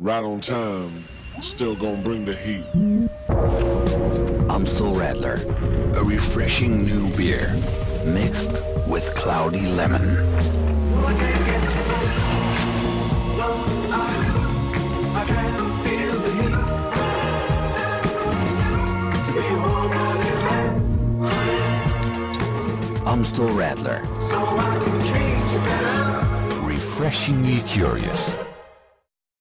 Right on time, still gonna bring the heat. Amstel Radler, a refreshing new beer mixed with cloudy lemon. Amstel Radler. Refreshingly curious.